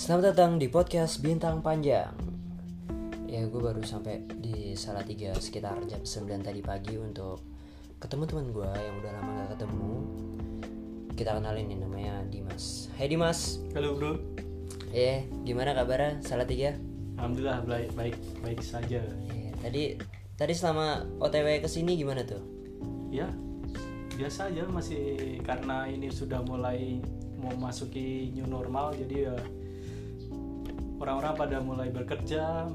Selamat datang di podcast Bintang Panjang Ya gue baru sampai di Salatiga sekitar jam 9 tadi pagi untuk ketemu teman gue yang udah lama gak ketemu Kita kenalin nih namanya Dimas Hai Dimas Halo bro, Eh gimana kabarnya Salatiga? alhamdulillah baik baik baik saja. Eh, tadi tadi selama OTW ke sini gimana tuh? Ya biasa aja masih karena ini sudah mulai mau masuki new normal jadi ya orang-orang pada mulai bekerja,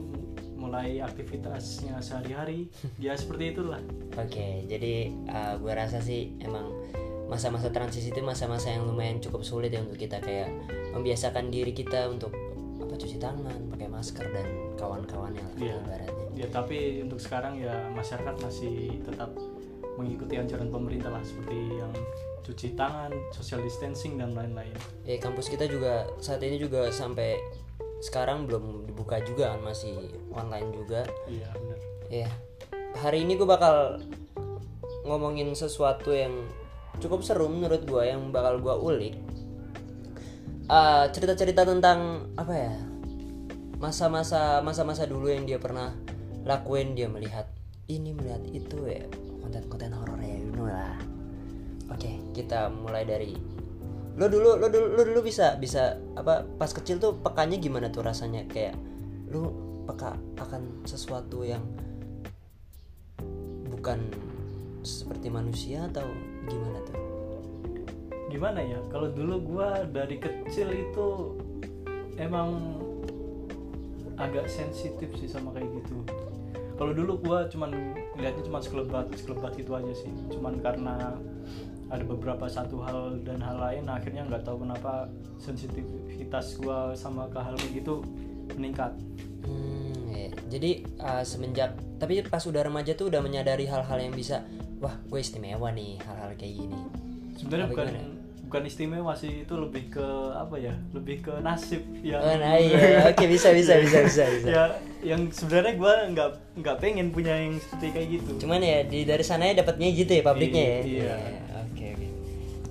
mulai aktivitasnya sehari-hari. ya seperti itulah. Oke, jadi uh, gue rasa sih emang masa-masa transisi itu masa-masa yang lumayan cukup sulit ya untuk kita kayak membiasakan diri kita untuk apa cuci tangan, pakai masker dan kawan-kawannya lah Iya. ibaratnya. Ya tapi untuk sekarang ya masyarakat masih tetap mengikuti anjuran pemerintah lah seperti yang cuci tangan, social distancing dan lain-lain. Eh kampus kita juga saat ini juga sampai sekarang belum dibuka juga kan masih online juga. Iya benar. Ya, hari ini gue bakal ngomongin sesuatu yang cukup seru menurut gue yang bakal gue ulik. Eh, cerita-cerita tentang apa ya? Masa-masa masa-masa dulu yang dia pernah lakuin dia melihat ini melihat itu ya konten-konten horor ya you know lah. Oke, kita mulai dari lo dulu lo dulu lo dulu bisa bisa apa pas kecil tuh pekanya gimana tuh rasanya? Kayak lu peka akan sesuatu yang bukan seperti manusia atau gimana tuh? Gimana ya? Kalau dulu gua dari kecil itu emang agak sensitif sih sama kayak gitu. Kalau dulu gua cuman lihatnya cuma sekelebat sekelebat gitu aja sih. Cuman karena ada beberapa satu hal dan hal lain akhirnya nggak tahu kenapa sensitivitas gua sama ke hal kayak gitu meningkat. Hmm, ya. jadi uh, semenjak tapi pas udah remaja tuh udah menyadari hal-hal yang bisa wah gue istimewa nih hal-hal kayak gini. Sebenarnya bukan gimana? bukan istimewa sih itu lebih ke apa ya lebih ke nasib yang oh, nah iya. Oke bisa bisa bisa bisa bisa. Ya yang sebenarnya gue nggak nggak pengen punya yang seperti kayak gitu. Cuman ya di dari sananya dapatnya gitu ya pabriknya ya. Iya. Iya, oke oke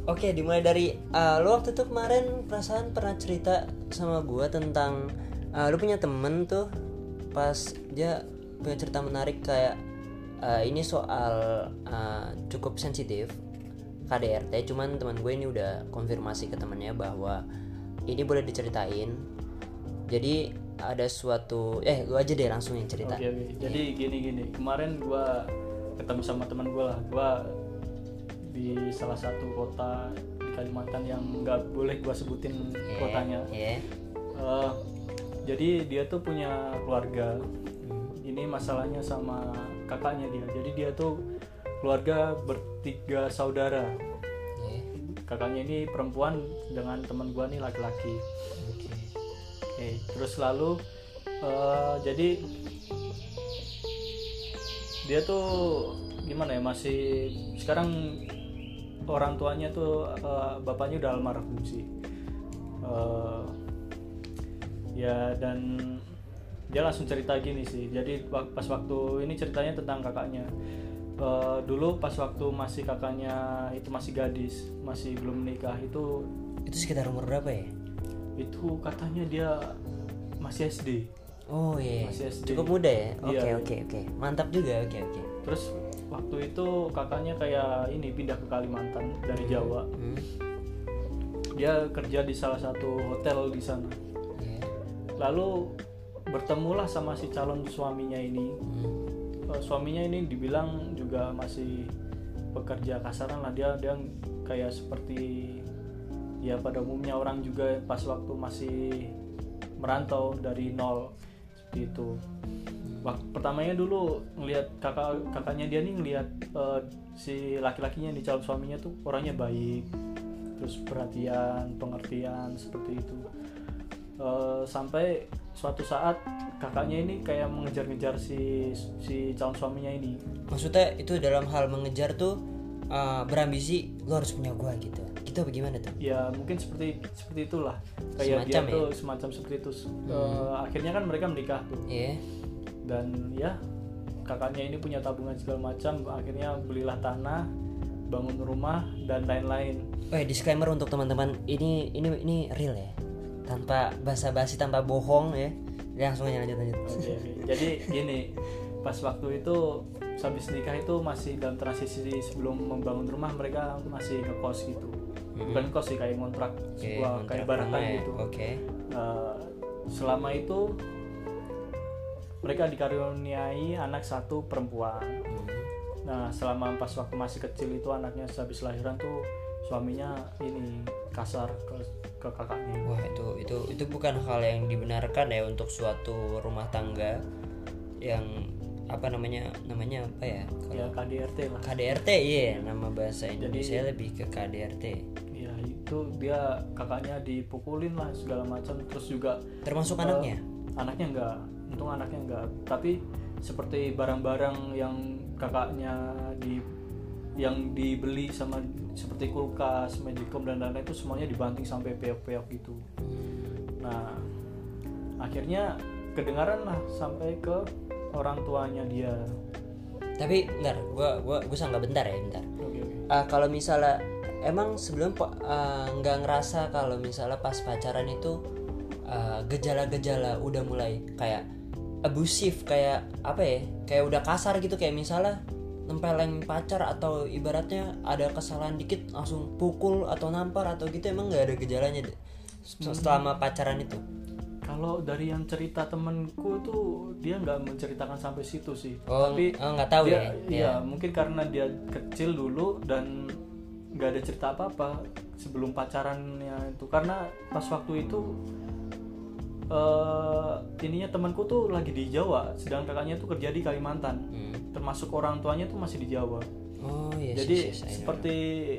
oke dimulai dari uh, lu waktu itu kemarin perasaan pernah cerita sama gua tentang uh, lu punya temen tuh pas dia punya cerita menarik kayak uh, ini soal uh, cukup sensitif KDRT cuman teman gue ini udah konfirmasi ke temennya bahwa ini boleh diceritain. Jadi ada suatu eh lu aja deh langsung yang cerita. Oke, oke. jadi gini gini. Kemarin gue ketemu sama teman gue lah. Gue di salah satu kota di Kalimantan yang nggak boleh gue sebutin Iya, kotanya iya. Eh, jadi dia tuh punya keluarga ini masalahnya sama kakaknya dia jadi dia tuh keluarga bertiga saudara Iya. kakaknya ini perempuan dengan teman gua nih laki-laki Oke. oke terus lalu eh, jadi dia tuh gimana ya masih sekarang orang tuanya tuh eh, bapaknya udah almarhum sih Eh, ya dan dia langsung cerita gini sih jadi pas waktu ini ceritanya tentang kakaknya Eh, dulu pas waktu masih kakaknya itu masih gadis masih belum menikah itu Itu sekitar umur berapa ya? itu katanya dia masih SD Oh iya. Masih SD. Cukup muda ya? Oke Iya. oke oke. Mantap juga. Oke oke. terus waktu itu kakaknya kayak ini pindah ke Kalimantan dari Jawa Hmm. dia kerja di salah satu hotel di sana Iya. lalu bertemulah sama si calon suaminya ini Hmm. Eh, suaminya ini dibilang juga masih pekerja kasaran lah dia dia kayak seperti ya pada umumnya orang juga pas waktu masih merantau dari nol seperti itu Wak- pertamanya dulu ngelihat kakak kakaknya dia nih ngelihat eh, si laki-lakinya nih calon suaminya tuh orangnya baik terus perhatian pengertian seperti itu Eh, sampai suatu saat kakaknya ini kayak mengejar-ngejar si si calon suaminya ini Maksudnya itu dalam hal mengejar tuh uh, berambisi lo harus punya gua gitu. Gitu apa gimana tuh? ya mungkin seperti seperti itulah kayak dia Semacam ya? tuh semacam seperti itu Eh, akhirnya kan mereka menikah tuh Iya. Dan ya kakaknya ini punya tabungan segala macam akhirnya belilah tanah bangun rumah dan lain-lain Oh ya disclaimer untuk teman-teman ini ini ini real ya. tanpa basa-basi tanpa bohong ya langsung aja lanjut lanjut oke. Jadi gini, pas waktu itu habis nikah itu masih dalam transisi sebelum membangun rumah mereka masih ngekos gitu. Bukan kos sih kayak ngontrak Oke, sebuah kontrak kayak barakan rumah ya. gitu. oke Eh, selama itu mereka dikaruniai anak satu perempuan. Hmm. Nah, selama pas waktu masih kecil itu anaknya habis lahiran tuh suaminya ini kasar ke ke kakaknya. Wah itu itu itu bukan hal yang dibenarkan ya untuk suatu rumah tangga yang apa namanya namanya apa ya Ya kalau KDRT lah. KDRT iya nama bahasa Indonesia lebih ke KDRT Ya itu dia kakaknya dipukulin lah segala macam terus juga termasuk eh, anaknya anaknya enggak untung anaknya enggak tapi seperti barang-barang yang kakaknya di yang dibeli sama seperti kulkas, magicom dan lain-lain itu semuanya dibanting sampai peok-peok gitu. Nah, akhirnya kedengaran lah sampai ke orang tuanya dia. tapi bentar gua gua gua sanggah bentar ya bentar Oke oke. Ah, kalau misalnya emang sebelum ah, nggak ngerasa kalau misalnya pas pacaran itu ah, gejala-gejala udah mulai kayak abusif kayak apa ya kayak udah kasar gitu kayak misalnya nempeleng pacar atau ibaratnya ada kesalahan dikit langsung pukul atau nampar atau gitu emang nggak ada gejalanya deh selama pacaran itu? Kalau dari yang cerita temenku tuh dia nggak menceritakan sampai situ sih. oh Tapi oh, nggak tahu dia, ya? Iya, mungkin karena dia kecil dulu dan nggak ada cerita apa-apa sebelum pacarannya itu. Karena pas waktu itu eh ininya temanku tuh lagi di Jawa, sedang kakaknya tuh kerja di Kalimantan. Hmm. Termasuk orang tuanya tuh masih di Jawa. oh yes, Jadi yes, yes, seperti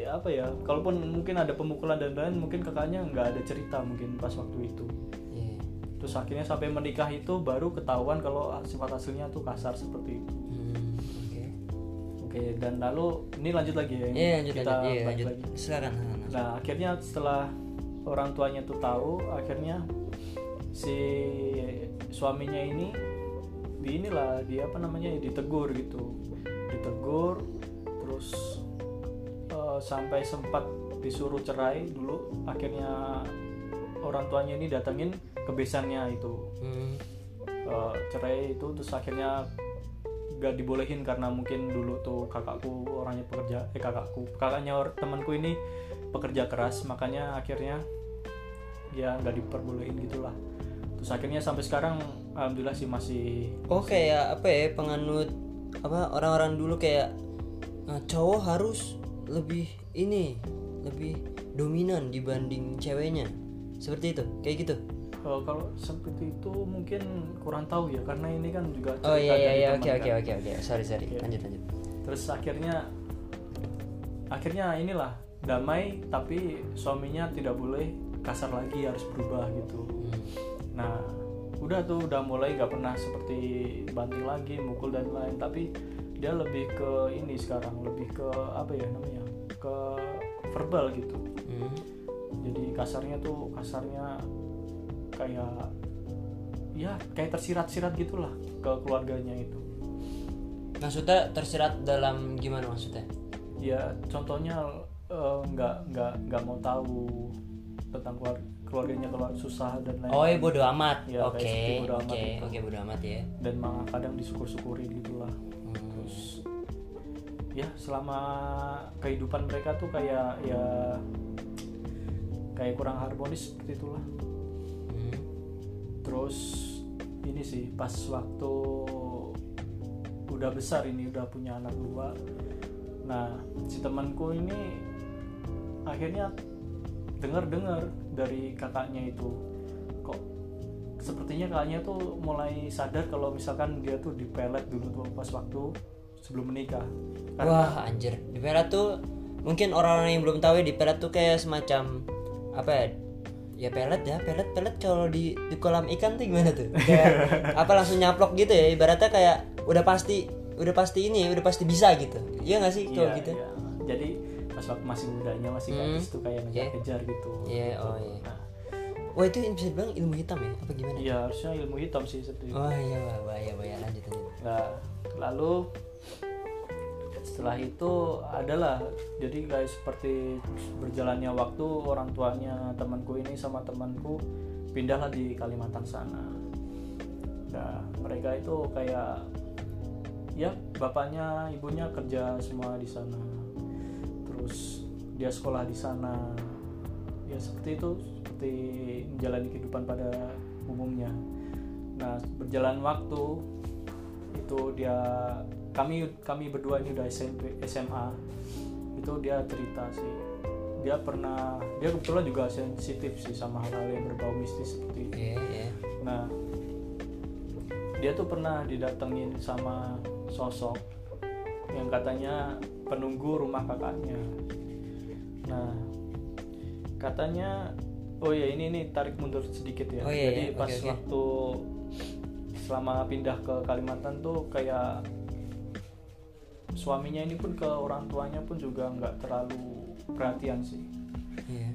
apa ya? Kalaupun mungkin ada pemukulan dan lain, mungkin kakaknya nggak ada cerita mungkin pas waktu itu. Iya. Terus akhirnya sampai menikah itu baru ketahuan kalau sifat aslinya tuh kasar seperti itu. Hmm, oke Oke, dan lalu ini lanjut lagi ya. Iya lanjut kita lanjut iya balik lanjut lagi. silakan. Nah, akhirnya setelah orang tuanya tuh tahu, akhirnya si suaminya ini di inilah dia apa namanya ditegur gitu, ditegur, terus eh, sampai sempat disuruh cerai dulu. Akhirnya orang tuanya ini datengin ke besannya itu Hmm. eh, cerai itu terus akhirnya gak dibolehin karena mungkin dulu tuh kakakku orangnya pekerja eh kakakku kakaknya or- temanku ini pekerja keras makanya akhirnya ya nggak diperbolehin gitulah terus akhirnya sampai sekarang alhamdulillah sih masih Oh kayak apa ya penganut apa orang-orang dulu kayak eh, cowok harus lebih ini lebih dominan dibanding ceweknya. Seperti itu kayak gitu. Eh, kalau seperti itu mungkin kurang tahu ya karena ini kan juga oh iya iya dari iya. teman oke kan. oke oke oke. Sorry sorry. Oke. lanjut lanjut. Terus akhirnya akhirnya inilah damai tapi suaminya tidak boleh kasar lagi harus berubah gitu. Hmm. Nah udah tuh udah mulai nggak pernah seperti banting lagi mukul dan lain tapi dia lebih ke ini sekarang lebih ke apa ya namanya ke verbal gitu. Hmm. jadi kasarnya tuh kasarnya kayak ya kayak tersirat-sirat gitulah ke keluarganya itu. Maksudnya tersirat dalam gimana maksudnya? Ya contohnya eh, nggak nggak nggak mau tahu tentang keluar, keluarganya kalau susah dan lain oh iya bodo amat Ya, oke kayak seperti bodo amat oke itu. oke bodo amat ya dan malah kadang disyukur-syukurin gitulah Hmm. terus ya selama kehidupan mereka tuh kayak ya kayak kurang harmonis seperti itulah Hmm. terus ini sih pas waktu udah besar ini udah punya anak dua nah si temanku ini akhirnya dengar-dengar dari kakaknya itu. Kok sepertinya kakaknya tuh mulai sadar kalau misalkan dia tuh dipelet dulu tuh pas waktu sebelum menikah. Karena Wah anjir. Di pelet tuh mungkin orang-orang yang belum tahu ya di pelet tuh kayak semacam apa ya? Ya pelet ya pelet pelet kalau di di kolam ikan tuh gimana tuh? Kayak apa langsung nyaplok gitu ya? Ibaratnya kayak udah pasti udah pasti ini udah pasti bisa gitu. Iya nggak sih kalau iya, gitu? iya. jadi pas waktu masih mudanya masih Hmm. gadis tuh kayak ngejar-ngejar gitu Iya, oh iya. Nah, wah itu bisa dibilang ilmu hitam ya? Apa gimana? Iya harusnya ilmu hitam sih seperti itu. Oh iya wah, bahaya bahaya lanjut lanjut. Nah, lalu setelah itu adalah jadi guys seperti berjalannya waktu orang tuanya temanku ini sama temanku pindahlah di Kalimantan sana. Nah mereka itu kayak ya bapaknya ibunya kerja semua di sana terus dia sekolah di sana. Ya seperti itu seperti menjalani kehidupan pada umumnya. Nah berjalan waktu itu dia kami kami berdua ini udah SMP SMA itu dia cerita sih. Dia pernah dia kebetulan juga sensitif sih sama hal-hal yang berbau mistis seperti itu. Iya, iya. Nah, dia tuh pernah didatengin sama sosok yang katanya penunggu rumah kakaknya. Nah, katanya, oh ya ini nih tarik mundur sedikit ya. Oh, iya, Jadi iya. pas oke. waktu selama pindah ke Kalimantan tuh kayak suaminya ini pun ke orang tuanya pun juga nggak terlalu perhatian sih Iya.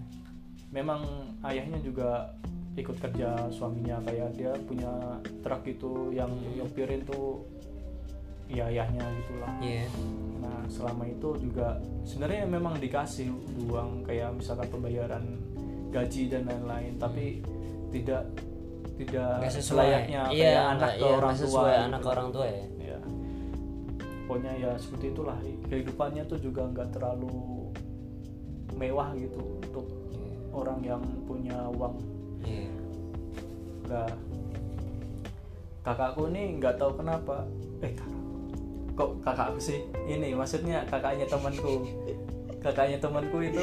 memang ayahnya juga ikut kerja suaminya kayak dia punya truk itu yang nyopirin tuh ya ayahnya gitulah Iya. nah selama itu juga sebenarnya memang dikasih uang kayak misalkan pembayaran gaji dan lain-lain tapi tidak tidak sesuai. selayaknya iya, kayak anak ke iya, orang tua sesuai gitu. anak ke orang tua ya. ya pokoknya ya seperti itulah kehidupannya tuh juga nggak terlalu mewah gitu untuk Iya. orang yang punya uang Iya. Nah, kakakku nih nggak tahu kenapa. Eh, kakak. Kok kakakku sih? Ini maksudnya kakaknya temanku. Kakaknya temanku itu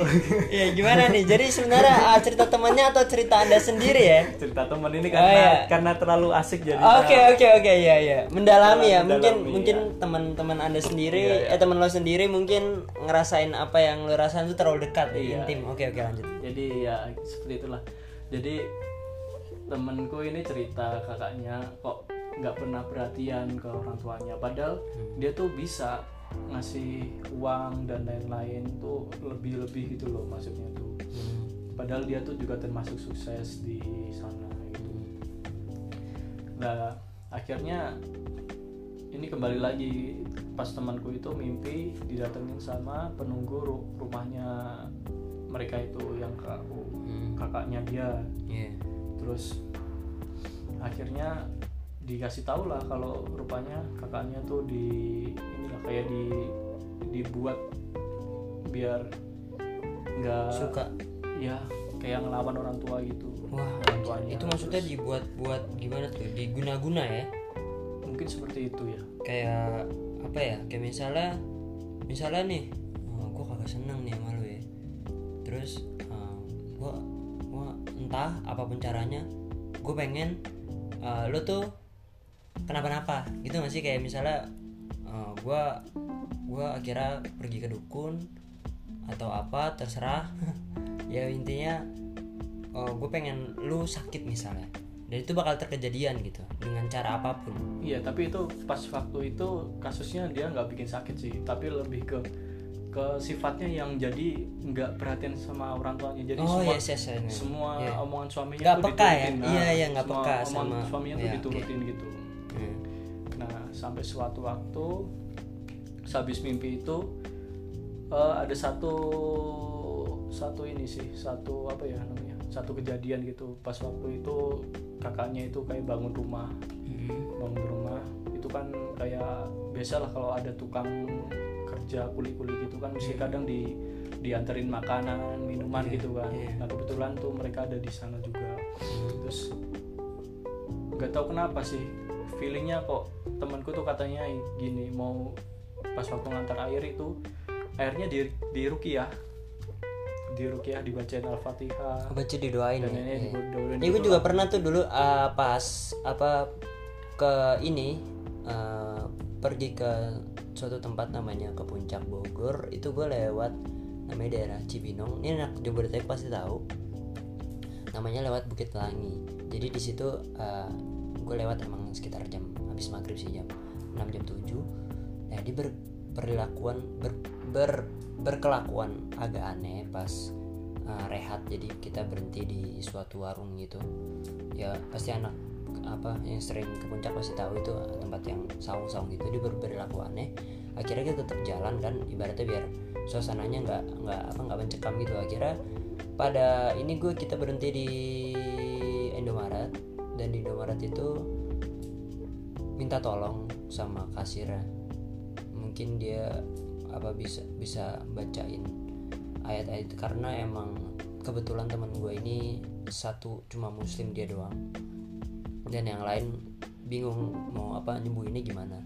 Iya, gimana nih? Jadi sebenarnya ah, cerita temannya atau cerita Anda sendiri ya? cerita teman ini Oh, karena iya. karena terlalu asik jadi. Oke oke oke ya ya mendalami ya mungkin Mendalami, mungkin iya. teman-teman anda sendiri Iya, iya. eh teman lo sendiri mungkin ngerasain apa yang lo rasain itu terlalu dekat Iya. intim oke oke lanjut Jadi ya seperti itulah. Jadi temenku ini cerita kakaknya kok nggak pernah perhatian ke orang tuanya. Padahal dia tuh bisa ngasih uang dan lain-lain tuh lebih-lebih gitu loh maksudnya tuh. padahal dia tuh juga termasuk sukses di sana gitu nah akhirnya ini kembali lagi pas temanku itu mimpi didatengin sama penunggu ru- rumahnya mereka itu yang kakakku Hmm. kakaknya dia Iya. terus akhirnya dikasih tahu lah kalau rupanya kakaknya tuh di inilah kayak di dibuat biar nggak suka. Ya kayak ngelawan orang tua gitu. Wah orang tuanya itu maksudnya dibuat buat gimana tuh? Diguna-guna ya? Mungkin seperti itu ya. Kayak apa ya? Kayak misalnya misalnya nih oh, gue kagak seneng nih sama lu ya. Terus uh, gue gua entah apa pun caranya gue pengen uh, lu tuh kenapa-napa. Gitu gak sih? Kayak misalnya uh, gue gue akhirnya pergi ke dukun atau apa terserah. Ya intinya gue pengen lu sakit misalnya. Dan itu bakal terkejadian gitu dengan cara apa pun. Iya tapi itu pas waktu itu kasusnya dia nggak bikin sakit sih. Tapi lebih ke ke sifatnya yang jadi nggak perhatian sama orang tuanya. Jadi oh semua yes yes, yes. semua Iya. omongan suaminya Nggak peka ya? Nah, Iya, iya, nggak peka omongan sama- suaminya tuh iya, diturutin gitu. Hmm. Nah, sampai suatu waktu sehabis mimpi itu eh, ada satu satu ini sih, satu apa ya namanya? Satu kejadian gitu. Pas waktu itu kakaknya itu kayak bangun rumah, Mm-mm. bangun rumah itu kan kayak biasalah kalau ada tukang kerja kuli-kuli gitu kan mesti kadang di dianterin makanan, minuman Iya, gitu kan. iya. Nah, kebetulan tuh mereka ada di sana juga terus nggak tahu kenapa sih feelingnya kok temanku tuh katanya gini mau pas waktu ngantar air itu airnya di di rukiah. Di rukiah dibacain al-fatihah. Baca didoain dan ya? ini didoain Ini gue juga pernah tuh dulu uh, pas apa ke ini uh, pergi ke suatu tempat namanya ke puncak Bogor. Itu gue lewat namanya daerah Cibinong. Ini anak Jabodetabek pasti tahu. Namanya lewat Bukit Pelangi. Jadi di situ uh, gue lewat emang sekitar jam habis maghrib sih jam 6 jam 7 nah dia berperilakuan ber, ber- berkelakuan agak aneh pas uh, rehat. Jadi kita berhenti di suatu warung gitu. Ya pasti anak apa yang sering ke puncak pasti tahu itu tempat yang saung-saung gitu. Dia berperilaku aneh. Akhirnya kita tetap jalan kan ibaratnya biar suasananya nggak nggak apa nggak mencekam gitu. Akhirnya pada ini gue kita berhenti di Indomaret itu minta tolong sama kasirnya. Mungkin dia apa bisa bisa bacain ayat-ayat karena emang kebetulan teman gue ini satu cuma muslim dia doang. Dan yang lain bingung mau apa nyembuhinnya gimana.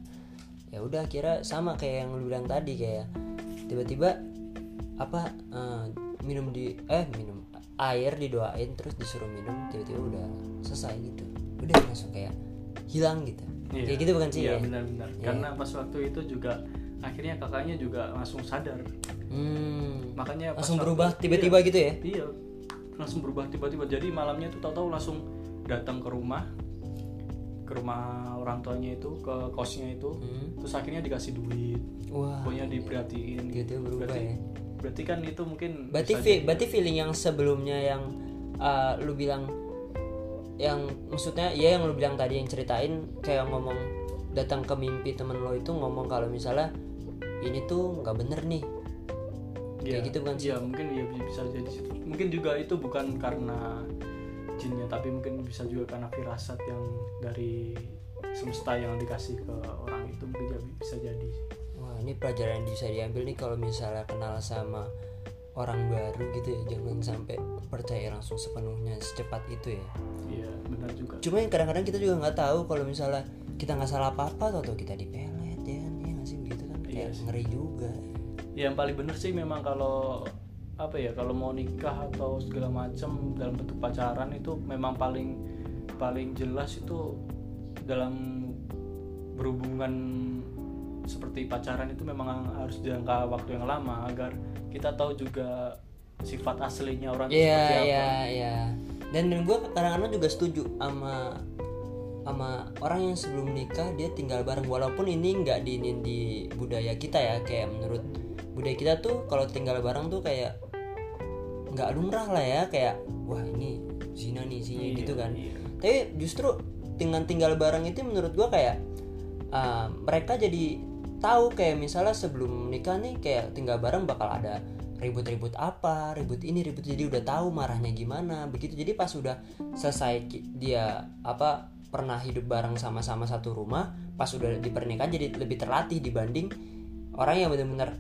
Ya udah kira sama kayak yang lu bilang tadi kayak tiba-tiba apa eh, minum di eh minum air didoain terus disuruh minum tiba-tiba udah selesai gitu udah langsung kayak hilang gitu. Iya. kayak gitu bukan sih? Iya ya benar-benar Iya. karena pas waktu itu juga akhirnya kakaknya juga langsung sadar. Hmm, makanya langsung waktu- berubah tiba-tiba iya, gitu ya? Iya langsung berubah tiba-tiba. Jadi malamnya tuh tahu-tahu langsung datang ke rumah ke rumah orang tuanya itu ke kosnya itu. Hmm. terus akhirnya dikasih duit. Wah pokoknya diperhatiin. Gitu berubah berarti, ya. berarti kan itu mungkin berarti jadi- berarti feeling yang sebelumnya yang uh, lu bilang yang maksudnya ya yang lu bilang tadi yang ceritain kayak ngomong datang ke mimpi temen lo itu ngomong kalau misalnya ini tuh nggak bener nih Iya, kayak gitu bukan sih? Iya, mungkin ya bisa jadi. Mungkin juga itu bukan karena jinnya, tapi mungkin bisa juga karena firasat yang dari semesta yang dikasih ke orang itu mungkin jadi bisa jadi. wah ini pelajaran yang bisa diambil nih kalau misalnya kenal sama orang baru gitu ya jangan sampai percaya langsung sepenuhnya secepat itu ya Iya, benar juga. cuma yang kadang-kadang kita juga nggak tahu kalau misalnya kita nggak salah apa-apa atau kita dipelet ya ya nggak sih begitu kan Iya kayak sih. ngeri juga Ya, yang paling benar sih memang kalau apa ya kalau mau nikah atau segala macam dalam bentuk pacaran itu memang paling paling jelas itu dalam berhubungan seperti pacaran itu memang harus jangka waktu yang lama agar kita tahu juga sifat aslinya orang Iya seperti apa. iya iya. Dan dan gue kadang-kadang juga setuju sama sama orang yang sebelum nikah dia tinggal bareng walaupun ini nggak diinin di budaya kita ya kayak menurut budaya kita tuh kalau tinggal bareng tuh kayak nggak lumrah lah ya kayak wah ini zina nih sih Iya, gitu kan. iya. Tapi justru dengan tinggal bareng itu menurut gue kayak ah, mereka jadi tahu kayak misalnya sebelum nikah nih kayak tinggal bareng bakal ada ribut-ribut apa, ribut ini, ribut jadi udah tahu marahnya gimana, begitu. Jadi pas udah selesai dia apa pernah hidup bareng sama-sama satu rumah, pas udah di pernikahan jadi lebih terlatih dibanding orang yang benar-benar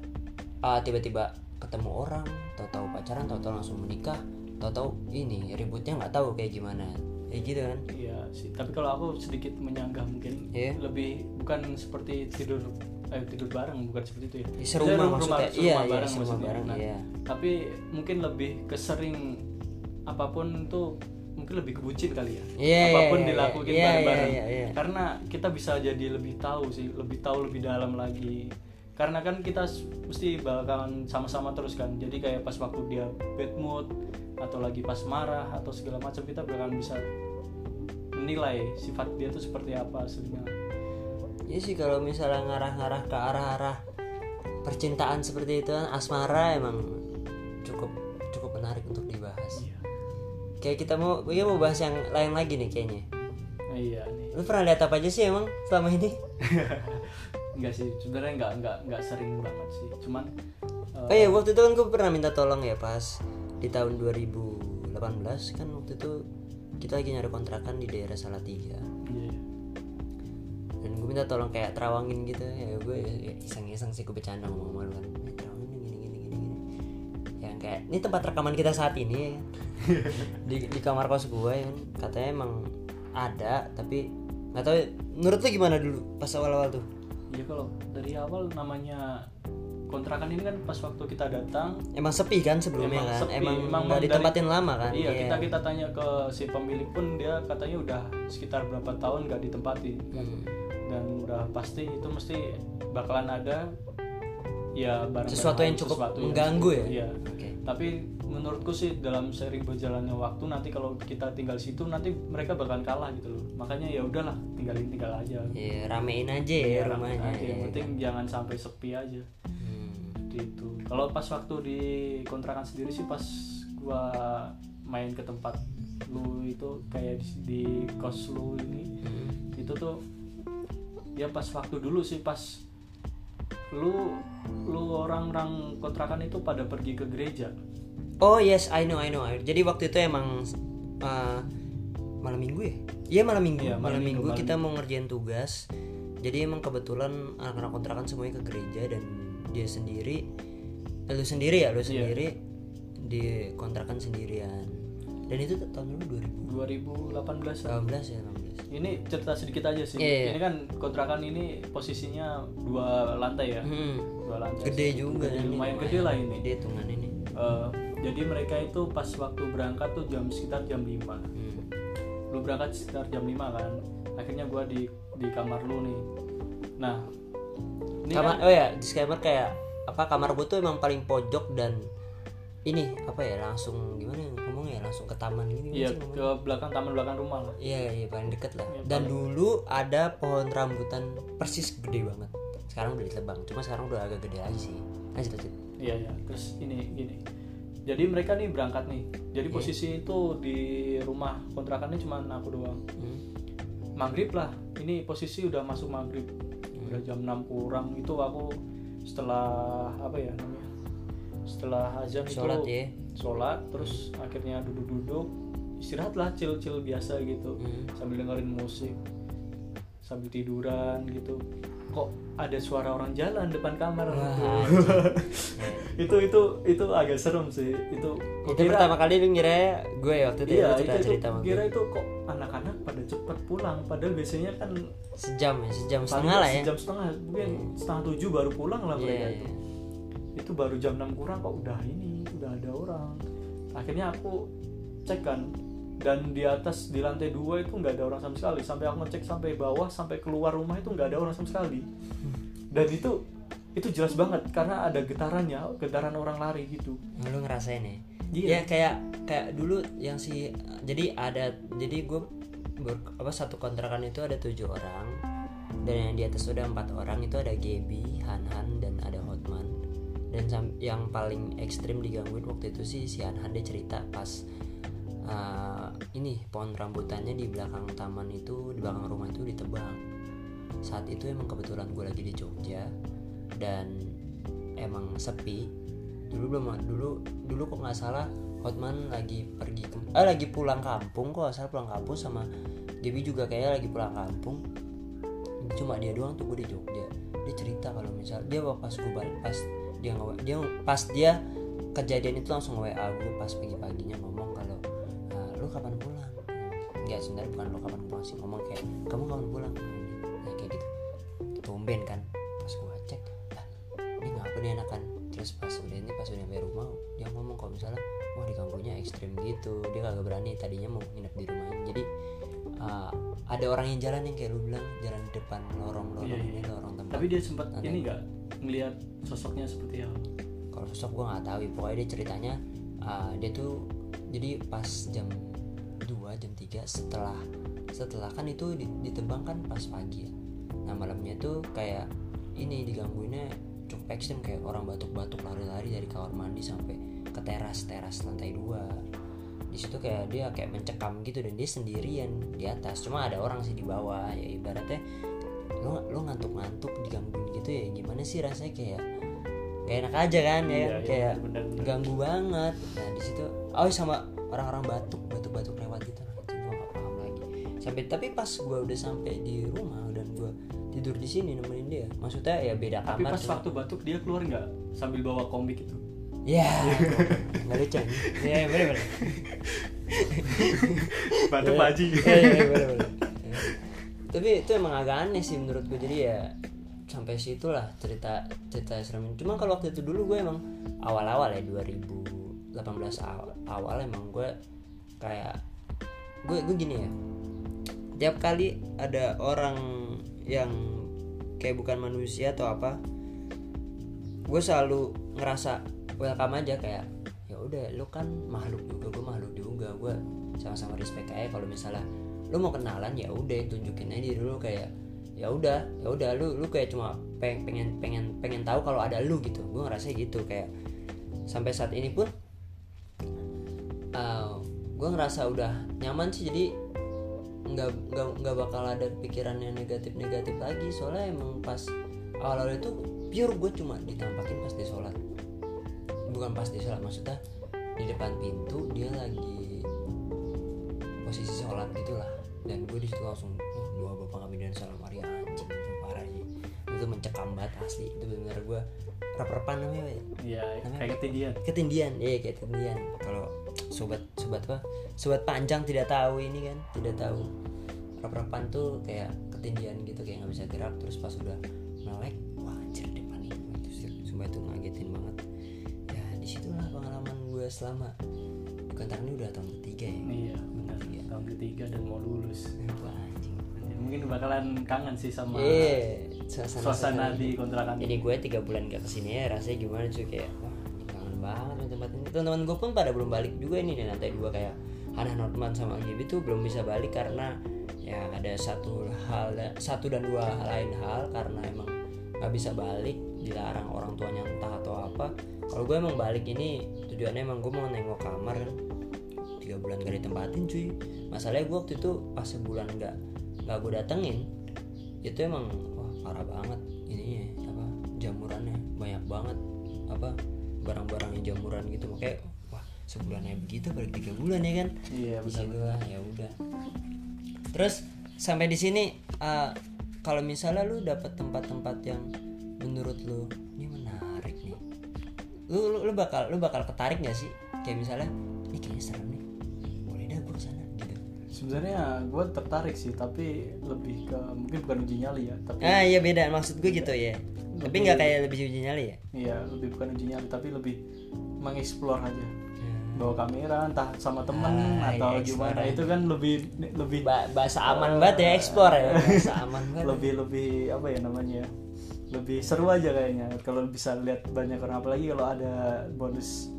ah, tiba-tiba ketemu orang, tahu-tahu pacaran, tahu-tahu langsung menikah, tahu-tahu ini ributnya nggak tahu kayak gimana, kayak gitu kan? Iya sih, tapi kalau aku sedikit menyanggah mungkin Iya. lebih bukan seperti tidur eh tidur bareng bukan seperti itu ya. Di serumah Maksudnya maksudnya. serumah Iya, iya, bareng serumah maksudnya. bareng, Nah, iya. Tapi mungkin lebih kesering apa pun itu mungkin lebih kebucin kali ya. Iya, apa pun iya, iya, dilakuin iya, bareng-bareng. iya, iya, iya. Karena kita bisa jadi lebih tahu sih, lebih tahu lebih dalam lagi. Karena kan kita mesti bakalan sama-sama terus kan. Jadi kayak pas waktu dia bad mood atau lagi pas marah atau segala macam kita bakalan bisa menilai sifat dia tuh seperti apa aslinya. Iya sih kalau misalnya ngarah-ngarah ke arah-arah percintaan seperti itu kan asmara emang cukup cukup menarik untuk dibahas. Iya. Kayak kita mau kita mau bahas yang lain lagi nih kayaknya. Nah, iya nih. Lu pernah lihat apa aja sih emang selama ini? Enggak sih, sebenarnya enggak enggak enggak sering banget sih. Cuman eh, Oh iya waktu itu kan gue pernah minta tolong ya pas di tahun 2018 kan waktu itu kita lagi nyari kontrakan di daerah Salatiga iya, iya. Minta tolong kayak terawangin gitu. Ya gue ya iseng-iseng sih gue bercanda ngomong sama lu kan. "Eh, terawangin gini gini gini gini. Yang kayak ini tempat rekaman kita saat ini. Ya di, di kamar kos gue ya kan. Katanya emang ada tapi nggak tahu menurut lu gimana dulu pas awal-awal tuh? Iya kalau dari awal namanya kontrakan ini kan pas waktu kita datang. Emang sepi kan sebelumnya Emang kan? sepi, emang emang dari- ditempatin lama kan? Iya, kita kita tanya ke si pemilik pun dia katanya udah sekitar berapa tahun nggak ditempati. Hmm. Dan udah pasti itu mesti bakalan ada ya barang sesuatu yang cukup mengganggu ya Iya. oke Tapi menurutku sih dalam sering berjalannya waktu nanti kalau kita tinggal situ nanti mereka bakalan kalah gitu loh. Makanya ya udahlah tinggalin tinggal aja. Iya, ramein aja ya Iya, rumahnya. aja. ya Yang kan? penting jangan sampai sepi aja. Hmm. Itu. Kalau pas waktu di kontrakan sendiri sih pas gua main ke tempat lu itu kayak di, di kos lu ini Hmm. itu tuh ya pas waktu dulu sih pas lu lu orang-orang kontrakan itu pada pergi ke gereja. Oh yes, I know, I know. Jadi waktu itu emang uh, malam minggu ya? Iya malam minggu. Iya, malam, malam minggu, minggu, malam kita mau ngerjain tugas. Jadi emang kebetulan anak-anak kontrakan semuanya ke gereja dan dia sendiri eh, lu sendiri ya lu Iya. sendiri di kontrakan sendirian dan itu tahun dulu 2018 2018 ya 18 ini cerita sedikit aja sih. Iya, iya. ini kan kontrakan ini posisinya dua lantai ya? Hmm, dua lantai. Gede juga Gede, ini, lumayan gede lah ini. Gede hitungan ini. Eh, jadi mereka itu pas waktu berangkat tuh jam sekitar jam 5 hmm. lu berangkat sekitar jam 5 kan akhirnya gua di di kamar lu nih. Nah ini kamar kan oh ya disclaimer kayak apa kamar gue tuh emang paling pojok dan ini apa ya langsung gimana ngomongnya ya langsung ke taman gini iya sih ngomongnya? ke belakang taman belakang rumah lah Iya, iya paling deket lah. Iya, Dan dulu ada pohon rambutan persis gede banget. Sekarang udah ditebang, cuma sekarang udah agak gede lagi sih. Lanjut lanjut. iya iya terus ini gini jadi mereka nih berangkat nih jadi Iya. posisi itu di rumah kontrakannya cuma aku doang Hmm. maghrib lah ini posisi udah masuk maghrib udah jam 6 kurang itu aku setelah apa ya namanya setelah azan Sholat itu ya. Sholat terus akhirnya duduk-duduk istirahat lah chill-chill biasa gitu. Hmm. sambil dengerin musik sambil tiduran gitu. Kok ada suara orang jalan depan kamar? Wah, itu itu itu agak serem sih. Itu Itu pertama kali lu ngira gue ya waktu itu iya ya, lu itu, cerita itu cerita sama kira itu kok anak-anak pada cepet pulang. Padahal biasanya kan Sejam ya, sejam setengah lah ya. jam setengah mungkin setengah tujuh baru pulang lah Iya, mereka iya. itu itu baru jam 6 kurang kok udah ini udah ada orang akhirnya aku cek kan dan di atas di lantai dua itu nggak ada orang sama sekali sampai aku ngecek sampai bawah sampai keluar rumah itu nggak ada orang sama sekali dan itu itu jelas banget karena ada getarannya getaran orang lari gitu Nah, Lu ngerasain ya? Iya. Ya kayak kayak dulu yang si jadi ada jadi gue ber- apa satu kontrakan itu ada tujuh orang dan yang di atas udah empat orang itu ada Gaby, Han Han dan ada dan yang paling ekstrim digangguin waktu itu sih si Han Han dia cerita pas uh, ini pohon rambutannya di belakang taman itu di belakang rumah itu ditebang. Saat itu emang kebetulan gue lagi di Jogja dan emang sepi. Dulu belum dulu dulu kok nggak salah Hotman lagi pergi ke, eh lagi pulang kampung kok salah pulang kampung sama Gaby juga kayak lagi pulang kampung. Cuma dia doang tuh gue di Jogja. Dia cerita kalau misal dia pas gue balik pas dia nge dia pas dia kejadian itu langsung WA gue pas pagi-paginya ngomong kalau "Ah, lu kapan pulang? Nggak sebenarnya bukan lu kapan pulang sih ngomong kayak kamu kapan pulang? Nah, kayak gitu. Tumben kan pas gue cek lah ini ngapa nih anak kan terus pas udah ini pas udah sampai rumah dia ngomong kalau misalnya wah diganggunya ekstrim gitu dia kagak berani tadinya mau nginep di rumahnya jadi uh, ada orang yang jalan yang kayak lu bilang jalan di depan lorong-lorong Iya, iya. ini lorong tempat tapi dia sempat ini nggak ngelihat sosoknya seperti apa kalau sosok gue nggak tahu ya. pokoknya dia ceritanya uh, dia tuh jadi pas jam 2 jam 3 setelah setelah kan itu di- ditebang kan pas pagi ya nah malamnya tuh kayak ini digangguinnya cukup ekstrim kayak orang batuk-batuk lari-lari dari kamar mandi sampai ke teras teras lantai dua di situ kayak dia kayak mencekam gitu dan dia sendirian di atas. Cuma ada orang sih di bawah ya ibaratnya lo lo ngantuk-ngantuk digangguin gitu ya gimana sih rasanya kayak kayak enak aja kan ya? Iya, iya, kayak bener-bener. ganggu banget. Nah di situ oh sama orang-orang batuk batuk-batuk lewat gitu. Nah itu gue gak paham lagi. Sampai tapi pas gue udah sampai di rumah dan gue tidur di sini nemenin dia maksudnya ya beda tapi kamar pas cuma- waktu batuk dia keluar nggak sambil bawa komik itu ya nggak lucu nih. ya bener bener batuk Iya. baji Iya, iya, iya. Iya. tapi itu emang agak aneh sih menurut gue jadi ya sampai situ lah cerita cerita serem cuma kalau waktu itu dulu gue emang awal-awal ya 2018 awal, awal emang gue kayak gue gue gini ya tiap kali ada orang yang kayak bukan manusia atau apa gue selalu ngerasa welcome aja kayak ya udah lu kan makhluk juga gue makhluk juga gue sama-sama respect aja kalau misalnya lu mau kenalan ya udah tunjukin aja diri lu kayak ya udah ya udah lu lu kayak cuma pengen pengen pengen pengen tahu kalau ada lu gitu. Gue ngerasa gitu kayak sampai saat ini pun gue ngerasa udah nyaman sih jadi nggak nggak nggak bakal ada pikiran yang negatif negatif lagi. Soalnya emang pas awal awal itu pure gue cuma ditampakin pas di sholat bukan pas di sholat maksudnya di depan pintu dia lagi posisi sholat gitulah. Dan gue di situ langsung oh, doa bapak kami dan salam Maria anjing itu parah sih. Itu mencekam banget asli. Itu benar gue rap-rapan namanya. Iya, Namanya kayak ketinggian. ketindian. iya kayak ketindian. Kalau sobat sobat apa? Sobat panjang tidak tahu ini kan tidak tahu. Rap-rapan tuh kayak ketindian gitu kayak nggak bisa gerak terus pas udah melek selama bukan tahun ini udah tahun ketiga ya Iya, benar. Iya. Tahun ketiga dan mau lulus. wah anjing Mungkin bakalan kangen sih sama iya suasana, suasana di kontrakan. ini gue tiga bulan gak ke sini ya rasanya gimana cuy kayak wah kangen banget sama tempat ini teman-teman gue pun pada belum balik juga ini dan lantai dua kayak Hana Norman sama Gibi tuh belum bisa balik karena ya ada satu hal satu dan dua lain hal karena emang nggak bisa balik dilarang orang tuanya entah atau apa. Kalau gue emang balik ini tujuannya emang gue mau nengok kamar kan tiga bulan gak ditempatin cuy. Masalahnya gue waktu itu pas sebulan nggak nggak gue datengin itu emang wah parah banget ininya apa jamurannya. Banyak banget apa barang-barangnya jamuran gitu. Makanya wah sebulannya begitu balik tiga bulan ya kan? Iya, situ lah ya udah. Terus sampai di sini eh, kalau misalnya lu dapat tempat-tempat yang menurut lu ini menarik nih. Lu, lu lu bakal lu bakal ketarik gak sih? Kayak misalnya ini kayaknya serem nih. Boleh dah gue ke sana gitu. Sebenarnya gue tertarik sih, tapi lebih ke mungkin bukan uji nyali ya, tapi ah iya beda. Maksud gue gitu ya. Tapi Lebih- nggak kayak lebih uji nyali ya? Iya lebih bukan uji nyali, tapi lebih mengeksplor aja. Bawa kamera, entah sama temen Ah, atau iya, gimana. explore. itu kan lebih lebih Ba- bahasa aman banget ya explore ya. Bahasa aman banget. Lebih lebih apa ya namanya ya? Lebih seru aja kayaknya kalau bisa lihat banyak orang. Apalagi kalau ada bonus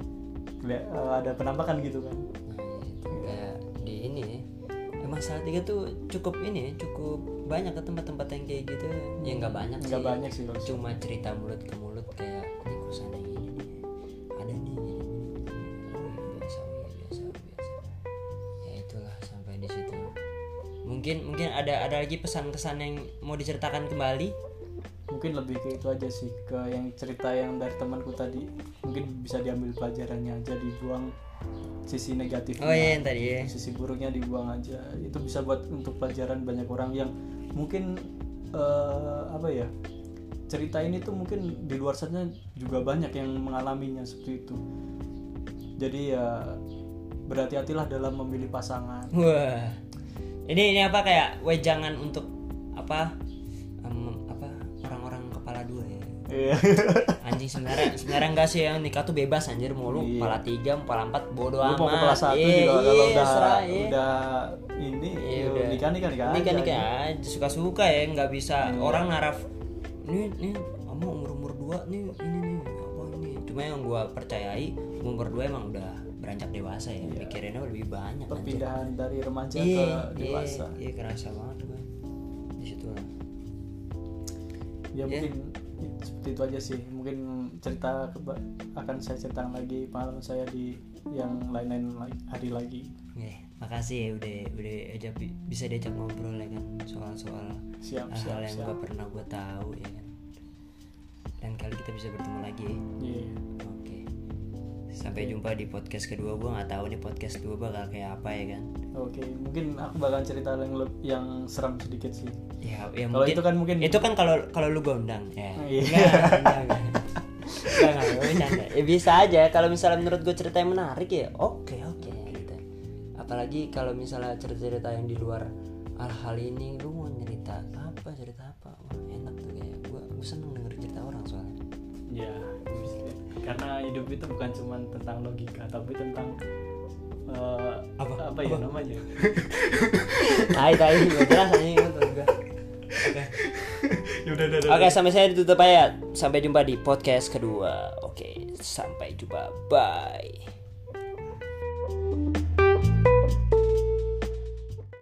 lihat- eh, ada penampakan gitu kan. Kayak di ini ya. Emang saat tiga tuh cukup ini ya, cukup banyak ke tempat-tempat yang kayak gitu. Ya nggak banyak nggak banyak sih Cuma cerita mulut ke mulut Mungkin mungkin ada ada lagi pesan-kesan yang mau diceritakan kembali. mungkin lebih ke itu aja sih ke yang cerita yang dari temanku tadi mungkin bisa diambil pelajarannya aja dibuang sisi negatifnya Oh iya yang tadi ya. sisi buruknya dibuang aja itu bisa buat untuk pelajaran banyak orang yang mungkin eh, apa ya cerita ini tuh mungkin di luar sana juga banyak yang mengalaminya seperti itu jadi ya berhati-hatilah dalam memilih pasangan Wah. Ini ini apa kayak wejangan untuk apa? em, apa orang-orang kepala dua ya. Iya. Anjing sebenarnya sebenarnya enggak sih yang nikah tuh bebas anjir mau lu Iya. kepala tiga, kepala empat bodo Lu amat. mau ke kelas satu Iya, juga kalau iya, udah serah, iya. udah ini yuk, udah. nikah nikah nikah Nikah nikah aja suka-suka ya nggak bisa Iya. orang naraf ini nih kamu umur umur dua nih ini nih apa ini cuma yang gua percayai umur dua emang udah beranjak dewasa ya pikirannya lebih banyak anjir. perpindahan dari remaja iya, ke dewasa iya, iya kerasa banget gue di situ lah ya mungkin seperti itu aja sih mungkin cerita akan saya ceritakan lagi pengalaman saya di yang lain-lain hari lagi Oke, makasih ya udah udah aja bi- bisa diajak ngobrol ya kan soal-soal siap hal-hal siap yang siap gak pernah gue tahu ya kan. Dan kali kita bisa bertemu lagi. ya. Iya. Sampai jumpa di podcast kedua gue nggak tahu nih podcast kedua bakal kayak apa ya kan. oke mungkin aku bakal cerita yang yang seram sedikit sih Ya, ya kalau itu kan mungkin itu kan kalau kalau lu gue undang ya. Iya. Enggak, enggak, enggak. Enggak, enggak, gue bercanda. Ya bisa aja kalau misalnya menurut gue cerita yang menarik ya. Oke, oke gitu. Apalagi kalau misalnya cerita-cerita yang di luar hal-hal ini lu mau cerita apa cerita apa wah enak tuh kayak gue gue seneng denger cerita orang soalnya ya bisa. Karena hidup itu bukan cuma tentang logika tapi tentang eh, Apa? apa ya namanya tai tai gak jelas gue oke ya udah udah Oke, sampai saya ditutup aja. Sampai jumpa di podcast kedua. Oke, sampai jumpa. Bye.